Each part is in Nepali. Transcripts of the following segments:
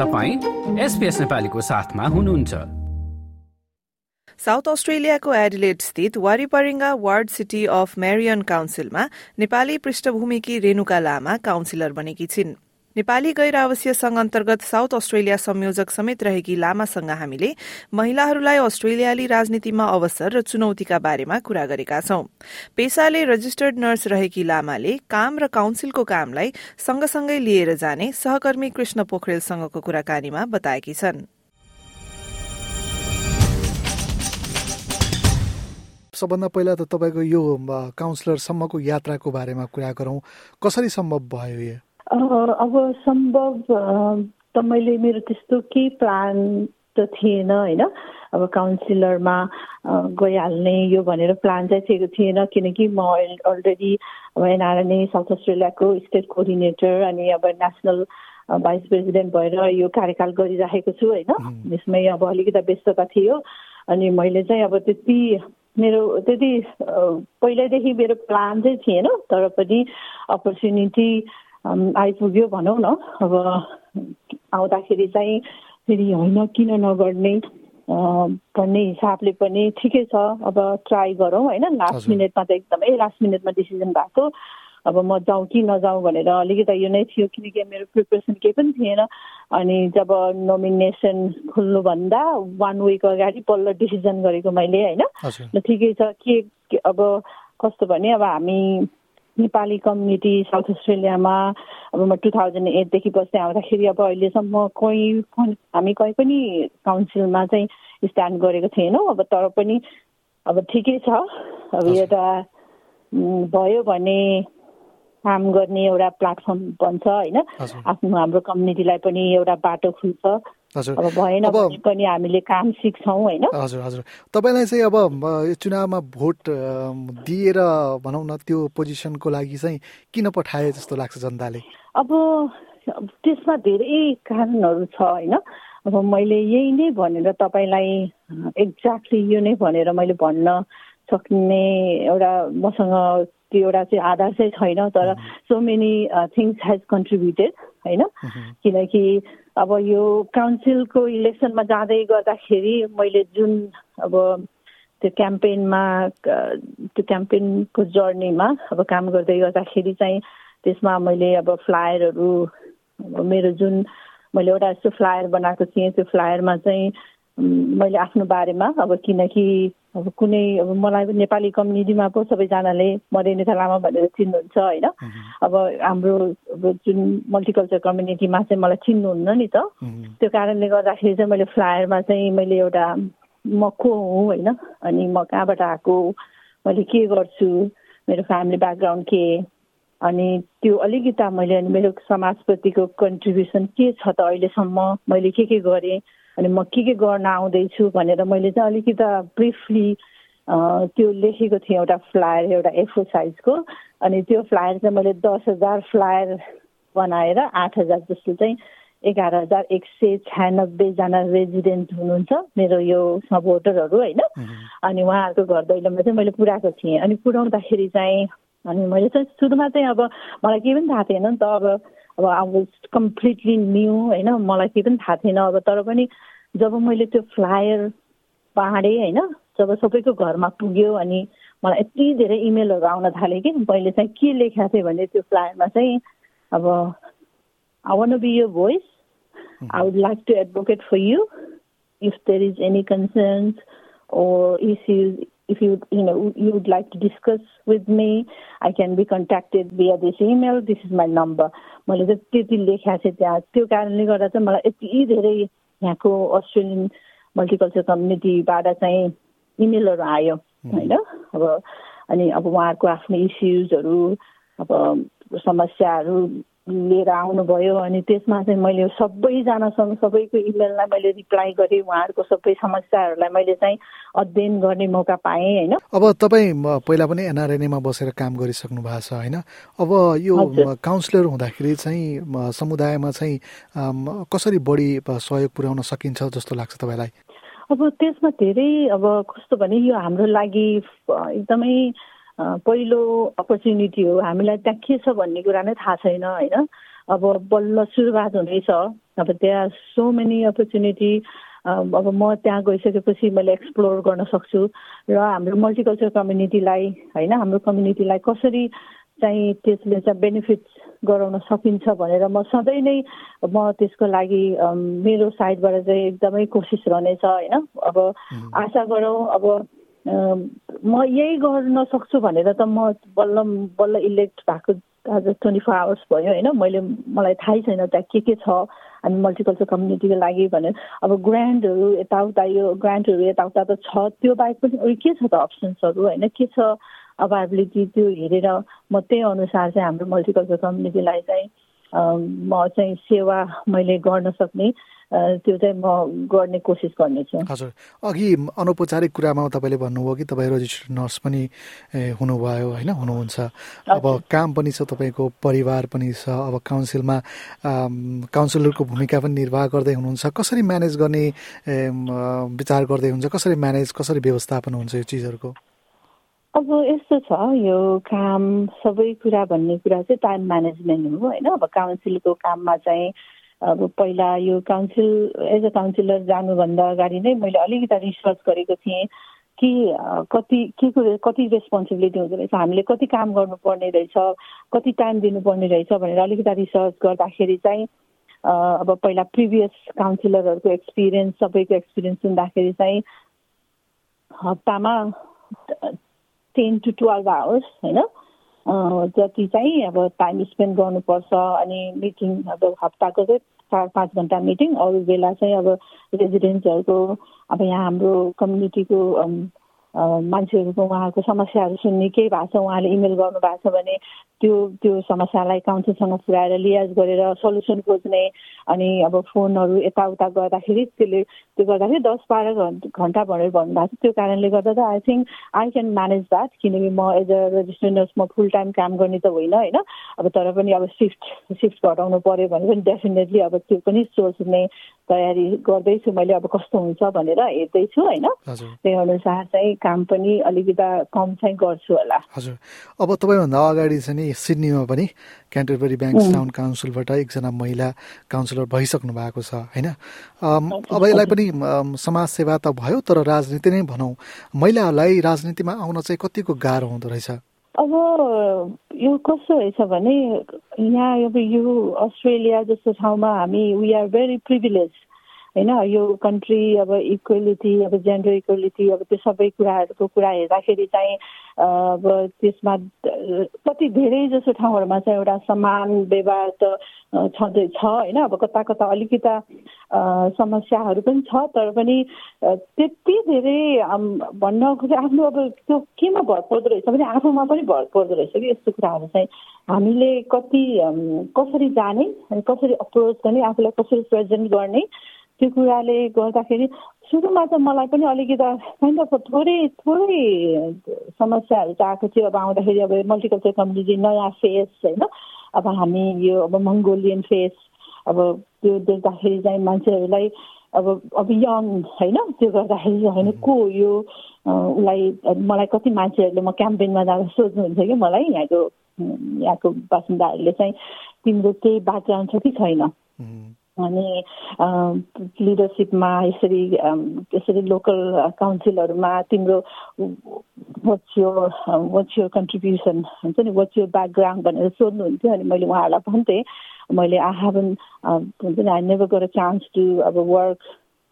तपाईँ एसपिएस नेपालीको साथमा हुनुहुन्छ। साउथ अस्ट्रेलियाको एडिलेट स्थित Warriparinga ward city of Marion काउन्सिलमा Nepali पृष्ठभूमिकी रेणुका लामा काउन्सिलर बनेकी छिन्। नेपाली गैर आवासीय संघ अन्तर्गत साउथ अस्ट्रेलिया संयोजक समेत रहेकी लामासँग हामीले महिलाहरूलाई अस्ट्रेलियाली राजनीतिमा अवसर र चुनौतीका बारेमा कुरा गरेका छौं। पेसाले रजिस्टर्ड नर्स रहेकी लामाले काम र काउन्सिलको कामलाई सँगसँगै लिएर जाने सहकर्मी कृष्ण पोखरेलसँगको कुराकानीमा बताएकी छन्। सबभन्दा पहिला त तपाईँको यो काउन्सिलरसम्मको यात्राको बारेमा कुरा गरौँ। कसरी सम्भव भयो यो? अब सम्भव त मैले मेरो त्यस्तो केही प्लान त थिएन होइन? अब काउन्सिलरमा गइहाल्ने यो भनेर प्लान चाहिँ थिएको थिएन किनकि म अलरेडी अब एनआरएनए साउथ अस्ट्रेलियाको स्टेट कोअर्डिनेटर अनि अब नेसनल भाइस प्रेसिडेन्ट भएर यो कार्यकाल गरिराखेको छु होइन? यसमै अब अलिकति व्यस्तता थियो। अनि मैले चाहिँ अब त्यति मेरो त्यति पहिल्यैदेखि मेरो प्लान चाहिँ थिएन तर पनि अपर्च्युनिटी आइपुग्यो भनौँ न। अब आउँदाखेरि चाहिँ फेरि होइन किन नगर्ने भन्ने हिसाबले पनि ठिकै छ। अब ट्राई गरौँ होइन। लास्ट मिनटमा त एकदमै लास्ट मिनटमा डिसिजन भएको। अब म जाउँ कि नजाउँ भनेर अलिकति यो नै थियो किनकि मेरो प्रिपरेसन केही पनि थिएन। अनि जब नोमिनेसन खोल्नुभन्दा वान विक अगाडि पल्लो डिसिजन गरेको मैले होइन। ठिकै छ। के अब कस्तो भने अब हामी नेपाली कम्युनिटी साउथ अस्ट्रेलियामा अब म टु थाउजन्ड एटदेखि बस्दै आउँदाखेरि अब अहिलेसम्म कोही हामी कहीँ पनि काउन्सिलमा चाहिँ स्ट्यान्ड गरेको थिएनौँ। अब तर पनि अब ठिकै छ। अब एउटा भयो भने काम गर्ने एउटा प्लेटफर्म बन्छ होइन? आफ्नो हाम्रो कम्युनिटीलाई पनि एउटा बाटो खुल्छ। अब भएन भने पनि हामीले काम सिक्छौँ होइन? हजुर हजुर। तपाईँलाई चाहिँ अब चुनावमा भोट दिएर भनौँ न त्यो पोजिसनको लागि चाहिँ किन पठाए जस्तो लाग्छ जनताले? अब त्यसमा धेरै कारणहरू छ होइन? अब मैले यही नै भनेर तपाईँलाई एक्ज्याक्टली यो नै भनेर मैले भन्न सक्ने एउटा मसँग त्यो एउटा चाहिँ आधार चाहिँ छैन तर so many things has contributed होइन किनकि अब यो काउन्सिलको इलेक्सनमा जाँदै गर्दाखेरि मैले जुन अब त्यो क्याम्पेनमा त्यो क्याम्पेनको जर्नीमा अब काम गर्दै गर्दाखेरि चाहिँ त्यसमा मैले अब फ्लायरहरू मेरो जुन मैले एउटा यस्तो फ्लायर बनाएको थिएँ त्यो फ्लायरमा चाहिँ मैले आफ्नो बारेमा अब किनकि अब कुनै अब मलाई नेपाली कम्युनिटीमा पो सबैजनाले मरेनेथा लामा भनेर चिन्नुहुन्छ होइन। अब हाम्रो जुन मल्टिकल्चर कम्युनिटीमा चाहिँ मलाई चिन्नुहुन्न नि त। त्यो कारणले गर्दाखेरि चाहिँ मैले फ्लायरमा चाहिँ मैले एउटा म को हुँ होइन अनि म कहाँबाट आएको मैले के गर्छु मेरो फ्यामिली ब्याकग्राउन्ड के अनि त्यो अलिकता मैले अनि मेरो समाजप्रतिको कन्ट्रिब्युसन के छ त अहिलेसम्म मैले के के गरेँ अनि म के के गर्न आउँदैछु भनेर मैले चाहिँ अलिकति ब्रिफली त्यो लेखेको थिएँ एउटा फ्लायर एउटा एफो साइजको अनि त्यो फ्लायर चाहिँ मैले दस हजार फ्लायर बनाएर आठ हजार जस्तो चाहिँ एघार हजार एक सय छयानब्बेजना रेजिडेन्ट हुनुहुन्छ मेरो यो सपोर्टरहरू होइन? अनि उहाँहरूको घर दैलोमा चाहिँ मैले पुऱ्याएको थिएँ। अनि पुऱ्याउँदाखेरि चाहिँ अनि मैले चाहिँ सुरुमा चाहिँ अब मलाई केही पनि थाहा थिएन नि त। अब अब अब कम्प्लिटली न्यू होइन? मलाई केही पनि थाहा थिएन। अब तर पनि जब मैले त्यो फ्लायर बाँडेँ होइन? जब सबैको घरमा पुग्यो अनि मलाई यति धेरै इमेलहरू आउन थाल्यो कि मैले चाहिँ के लेखेको थिएँ भने त्यो फ्लायरमा चाहिँ अब I wanna be your voice I would like to advocate for you if there is any concerns or issues if you you know you would like to discuss with me i can be contacted via this email. This is my number. मैले चाहिँ त्यति लेखाएको थिएँ त्यहाँ त्यो कारणले गर्दा चाहिँ मलाई यति धेरै यहाँको अस्ट्रेलियन मल्टिकल्चर कम्युनिटीबाट चाहिँ इमेलहरू आयो होइन? अब अनि अब उहाँहरूको आफ्नो इस्युजहरू अब समस्याहरू लिएर आउनुभयो अनि त्यसमा चाहिँ मैले सबैजनासँग सबैको इमेललाई मैले रिप्लाई गरेँ उहाँहरूको सबै समस्याहरूलाई मैले चाहिँ अध्ययन गर्ने मौका पाएँ होइन। अब तपाईँ पहिला पनि एनआरएनएमा बसेर काम गरिसक्नु भएको छ होइन? अब यो काउन्सिलर हुँदाखेरि चाहिँ समुदायमा चाहिँ कसरी बढी सहयोग पुर्याउन सकिन्छ जस्तो लाग्छ तपाईँलाई? अब त्यसमा धेरै अब कस्तो भने यो हाम्रो लागि एकदमै पहिलो अपर्च्युनिटी हो। हामीलाई त्यहाँ के छ भन्ने कुरा नै थाहा छैन होइन? अब बल्ल सुरुवात हुँदैछ। अब त्यहाँ सो मेनी अपर्च्युनिटी अब म त्यहाँ गइसकेपछि मैले एक्सप्लोर गर्न सक्छु। र हाम्रो मल्टिकल्चर कम्युनिटीलाई होइन हाम्रो कम्युनिटीलाई कसरी चाहिँ त्यसले चाहिँ बेनिफिट गराउन सकिन्छ भनेर म सधैँ नै म त्यसको लागि मेरो साइडबाट चाहिँ एकदमै कोसिस रहनेछ होइन? अब आशा गरौँ अब म यही गर्न सक्छु भनेर त म बल्ल बल्ल इलेक्ट भएको आज ट्वेन्टी फोर आवर्स भयो होइन। मैले मलाई थाहै छैन त्यहाँ के के छ हामी मल्टिकल्चर कम्युनिटीको लागि भनेर। अब ग्रान्डहरू यताउता यो ग्रान्टहरू यताउता त छ। त्यो बाहेक पनि अरू के छ त अप्सन्सहरू होइन? के छ अभाइबिलिटी त्यो हेरेर म त्यही अनुसार चाहिँ हाम्रो मल्टिकल्चर कम्युनिटीलाई चाहिँ म चाहिँ सेवा मैले गर्न सक्ने त्यो चाहिँ म गर्ने कोसिस गर्नेछु। हजुर। अघि अनौपचारिक कुरामा तपाईँले भन्नुभयो कि तपाईँ रजिस्टर्ड नर्स पनि हुनुभयो होइन? हुनुहुन्छ। अब काम पनि छ तपाईँको परिवार पनि छ। अब काउन्सिलमा काउन्सिलरको भूमिका पनि निर्वाह गर्दै हुनुहुन्छ। कसरी म्यानेज गर्ने विचार गर्दै हुन्छ? कसरी म्यानेज कसरी व्यवस्थापन हुन्छ यो चिजहरूको? अब यस्तो छ यो काम सबै कुरा भन्ने कुरा चाहिँ टाइम म्यानेजमेन्ट हो होइन? अब काउन्सिलको काममा चाहिँ अब पहिला यो काउन्सिल एज अ काउन्सिलर जानुभन्दा अगाडि नै मैले अलिकति रिसर्च गरेको थिएँ कि कति के कुरो कति रेस्पोन्सिबिलिटी हुँदो रहेछ हामीले कति काम गर्नुपर्ने रहेछ कति टाइम दिनुपर्ने रहेछ भनेर अलिकति रिसर्च गर्दाखेरि चाहिँ अब पहिला प्रिभियस काउन्सिलरहरूको एक्सपिरियन्स सबैको एक्सपिरियन्स सुन्दाखेरि चाहिँ हप्तामा टेन टु टुवेल्भ आवर्स होइन? जति चाहिँ अब टाइम स्पेन्ड गर्नुपर्छ अनि मिटिङ अब हप्ताको चाहिँ चार पाँच घन्टा मिटिङ अरू बेला चाहिँ अब रेजिडेन्ट्सहरूको अब यहाँ हाम्रो कम्युनिटीको मान्छेहरूको उहाँहरूको समस्याहरू सुन्ने केही भएको छ उहाँले इमेल गर्नुभएको छ भने त्यो त्यो समस्यालाई काउन्सिलसँग पुऱ्याएर लियाज गरेर सल्युसन खोज्ने अनि अब फोनहरू यताउता गर्दाखेरि त्यसले त्यो गर्दाखेरि दस बाह्र घन्टा भनेर भन्नुभएको छ। त्यो कारणले गर्दा त I think I can manage that किनकि म एज अ रजिस्टर्ड नर्स म फुल टाइम काम गर्ने त होइन होइन? अब तर पनि अब सिफ्ट सिफ्ट घटाउनु पऱ्यो भने पनि डेफिनेटली अब त्यो पनि सोच्ने तयारी गर्दैछु मैले अब कस्तो हुन्छ भनेर हेर्दैछु होइन। त्यही अनुसार चाहिँ काम पनि अलिकति कम चाहिँ गर्छु होला। हजुर। अब तपाईँभन्दा अगाडि चाहिँ नि सिडनीमा पनि क्यान्टरबरी ब्याङ्क टाउन काउन्सिलबाट एकजना महिला काउन्सिलर भइसक्नु भएको छ होइन? अब यसलाई पनि समाज सेवा त भयो तर राजनीति नै भनौँ। महिलाहरूलाई राजनीतिमा आउन चाहिँ कतिको गाह्रो हुँदो रहेछ? अब यो कस्तो रहेछ भने यहाँ अब यो अस्ट्रेलिया जस्तो ठाउँमा हामी वी आर भेरी प्रिभिलेज होइन यो कन्ट्री अब इक्वेलिटी अब जेन्डर इक्वेलिटी अब त्यो सबै कुराहरूको कुरा हेर्दाखेरि चाहिँ अब त्यसमा कति धेरै जसो ठाउँहरूमा चाहिँ एउटा समान व्यवहार त छँदैछ होइन? अब कता कता अलिकता समस्याहरू पनि छ तर पनि त्यति धेरै भन्न खोजे आफ्नो अब त्यो केमा भर पर्दो रहेछ भने आफूमा पनि भर पर्दो रहेछ कि यस्तो कुराहरू चाहिँ हामीले कति कसरी जाने कसरी अप्रोच गर्ने आफूलाई कसरी प्रेजेन्ट गर्ने त्यो कुराले गर्दाखेरि सुरुमा त मलाई पनि अलिकति अफ थोरै थोरै समस्याहरू त आएको थियो। अब आउँदाखेरि अब मल्टिकल्चर कम्युनिटी नयाँ फेस होइन? अब हामी यो अब मङ्गोलियन फेस अब त्यो देख्दाखेरि चाहिँ मान्छेहरूलाई अब अब यङ होइन? त्यो गर्दाखेरि होइन को यो उसलाई मलाई कति मान्छेहरूले म क्याम्पेनमा जाँदा सोध्नुहुन्छ कि मलाई? यहाँको यहाँको बासिन्दाहरूले चाहिँ तिम्रो केही ब्याकग्राउन्ड छ कि छैन? अनि लिडरसिपमा यसरी यसरी लोकल काउन्सिलहरूमा तिम्रो वाट्स यो वाट्स यो कन्ट्रिब्युसन हुन्छ नि वाट्स यो ब्याकग्राउन्ड भनेर सोध्नुहुन्थ्यो अनि मैले उहाँहरूलाई भन्थेँ। मैले आई हेभन हुन्छ नि I never a chance to अब वर्क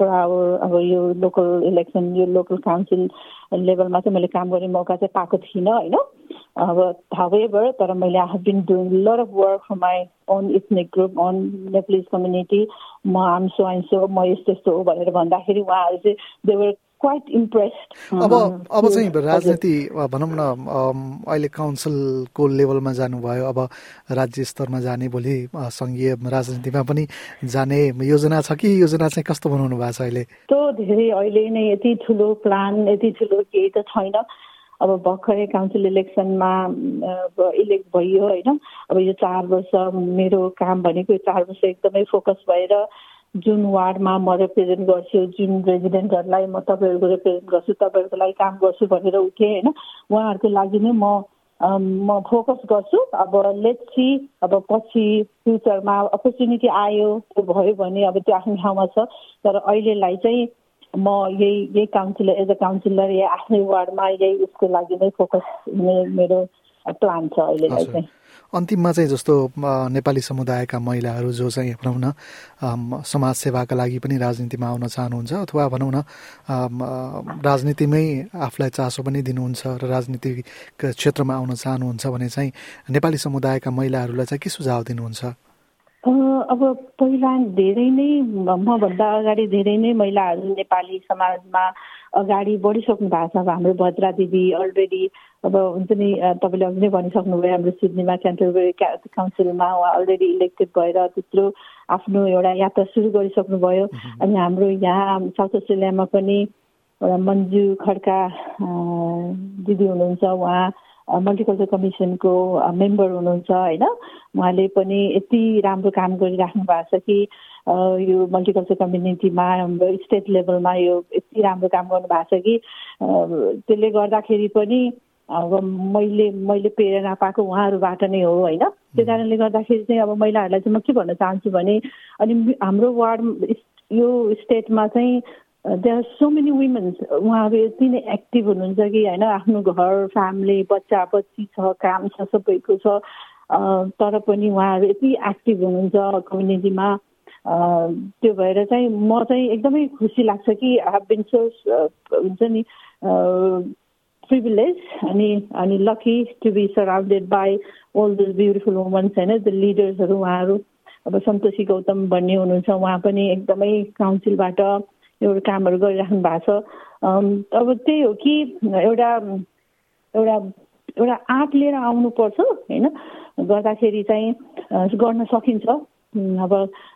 फर आवर अब यो लोकल इलेक्सन यो लोकल काउन्सिल लेभलमा चाहिँ मैले काम गर्ने मौका चाहिँ पाएको थिइनँ होइन? अब हावेभर तर मैले I have been doing lot of work for my own ethnic group on Nepalese community म आम सो आइन सो म यस्तो यस्तो हो भनेर भन्दाखेरि उहाँहरू चाहिँ देवर क्वाइट इम्प्रेस्ड अब अब चाहिँ राजनीति भनौँ न अहिले काउन्सिलको लेभलमा जानुभयो अब राज्य स्तरमा जाने भोलि सङ्घीय राजनीतिमा पनि जाने योजना छ कि योजना चाहिँ कस्तो बनाउनु भएको छ अहिले? त्यो धेरै अहिले नै यति ठुलो प्लान यति ठुलो केही त छैन। अब भर्खरै काउन्सिल इलेक्सनमा इलेक्ट भइयो होइन। अब यो चार वर्ष मेरो काम भनेको यो चार वर्ष एकदमै फोकस भएर जुन वार्डमा म रिप्रेजेन्ट गर्छु जुन रेजिडेन्टहरूलाई म तपाईँहरूको रिप्रेजेन्ट गर्छु तपाईँहरूको लागि काम गर्छु भनेर उठेँ होइन। उहाँहरूको लागि नै म म फोकस गर्छु। अब लेट सी अब पछि फ्युचरमा अपर्च्युनिटी आयो त्यो भयो भने अब त्यो आफ्नो ठाउँमा छ। तर अहिलेलाई चाहिँ म यही यही काउन्सिलर एज अ काउन्सिलर यही आफ्नै वार्डमा यही उसको लागि नै फोकस हुने मेरो प्लान छ अहिलेलाई चाहिँ अन्तिममा चाहिँ जस्तो नेपाली समुदायका महिलाहरू जो चाहिँ भनौँ न समाज सेवाका लागि पनि राजनीतिमा आउन चाहनुहुन्छ अथवा भनौँ न राजनीतिमै आफूलाई चासो पनि दिनुहुन्छ र राजनीतिक क्षेत्रमा आउन चाहनुहुन्छ भने चाहिँ नेपाली समुदायका महिलाहरूलाई चाहिँ के सुझाव दिनुहुन्छ? अब पहिला धेरै नै मभन्दा अगाडि धेरै नै महिलाहरू नेपाली समाजमा अगाडि बढिसक्नु भएको छ। हाम्रो भद्रा दिदी अलरेडी अब हुन्छ नि तपाईँले अघि नै भनिसक्नुभयो हाम्रो सिडनीमा क्यान्टरबरी काउन्सिलमा उहाँ अलरेडी इलेक्टेड भएर त्यत्रो आफ्नो एउटा यात्रा सुरु गरिसक्नुभयो। अनि हाम्रो यहाँ साउथ अस्ट्रेलियामा पनि एउटा मन्जु खड्का दिदी हुनुहुन्छ उहाँ मल्टिकल्चर कमिसनको मेम्बर हुनुहुन्छ होइन? उहाँले पनि यति राम्रो काम गरिराख्नु भएको छ कि यो मल्टिकल्चर कम्युनिटीमा हाम्रो स्टेट लेभलमा यो यति राम्रो काम गर्नु भएको छ कि त्यसले गर्दाखेरि पनि अब मैले मैले प्रेरणा पाएको उहाँहरूबाट नै हो होइन? त्यो कारणले गर्दाखेरि चाहिँ अब महिलाहरूलाई चाहिँ म के भन्न चाहन्छु भने अनि हाम्रो वार्ड यो स्टेटमा चाहिँ they are so many womens उहाँहरू यति नै एक्टिभ हुनुहुन्छ कि होइन आफ्नो घर फ्यामिली बच्चा बच्ची छ काम छ सबैको छ। तर पनि उहाँहरू यति एक्टिभ हुनुहुन्छ कम्युनिटीमा त्यो भएर चाहिँ म चाहिँ एकदमै खुसी लाग्छ कि हेभ बिन सो हुन्छ नि प्रिभिलेज अनि अनि lucky to be surrounded by all this beautiful womens होइन द लिडर्सहरू उहाँहरू अब सन्तोषी गौतम भन्ने हुनुहुन्छ उहाँ पनि एकदमै काउन्सिलबाट एउटा कामहरू गरिराख्नु भएको छ। अब त्यही हो कि एउटा एउटा एउटा आँट लिएर आउनुपर्छ होइन? गर्दाखेरि चाहिँ गर्न सकिन्छ। अब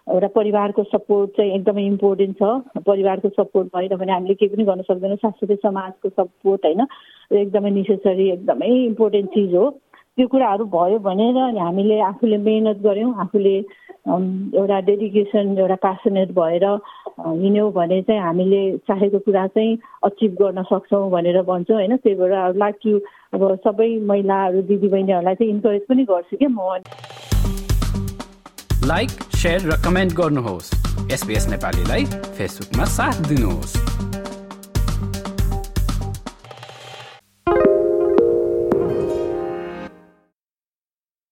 एउटा परिवारको सपोर्ट चाहिँ एकदमै इम्पोर्टेन्ट छ। परिवारको सपोर्ट भएन भने हामीले केही पनि गर्न सक्दैनौँ। साथसाथै समाजको सपोर्ट होइन? एकदमै नेसेसरी एकदमै इम्पोर्टेन्ट चिज हो। त्यो कुराहरू भयो भने र हामीले आफूले मेहनत गऱ्यौँ आफूले एउटा डेडिकेसन एउटा प्यासनेट भएर हिँड्यौँ भने चाहिँ हामीले चाहेको कुरा चाहिँ अचिभ गर्न सक्छौँ भनेर भन्छौँ होइन? त्यही भएर लाइक टु अब सबै महिलाहरू दिदीबहिनीहरूलाई चाहिँ इन्करेज पनि गर्छु क्या म। लाइक सेयर र कमेन्ट गर्नुहोस् एसपिएस नेपालीलाई फेसबुकमा साथ दिनुहोस्।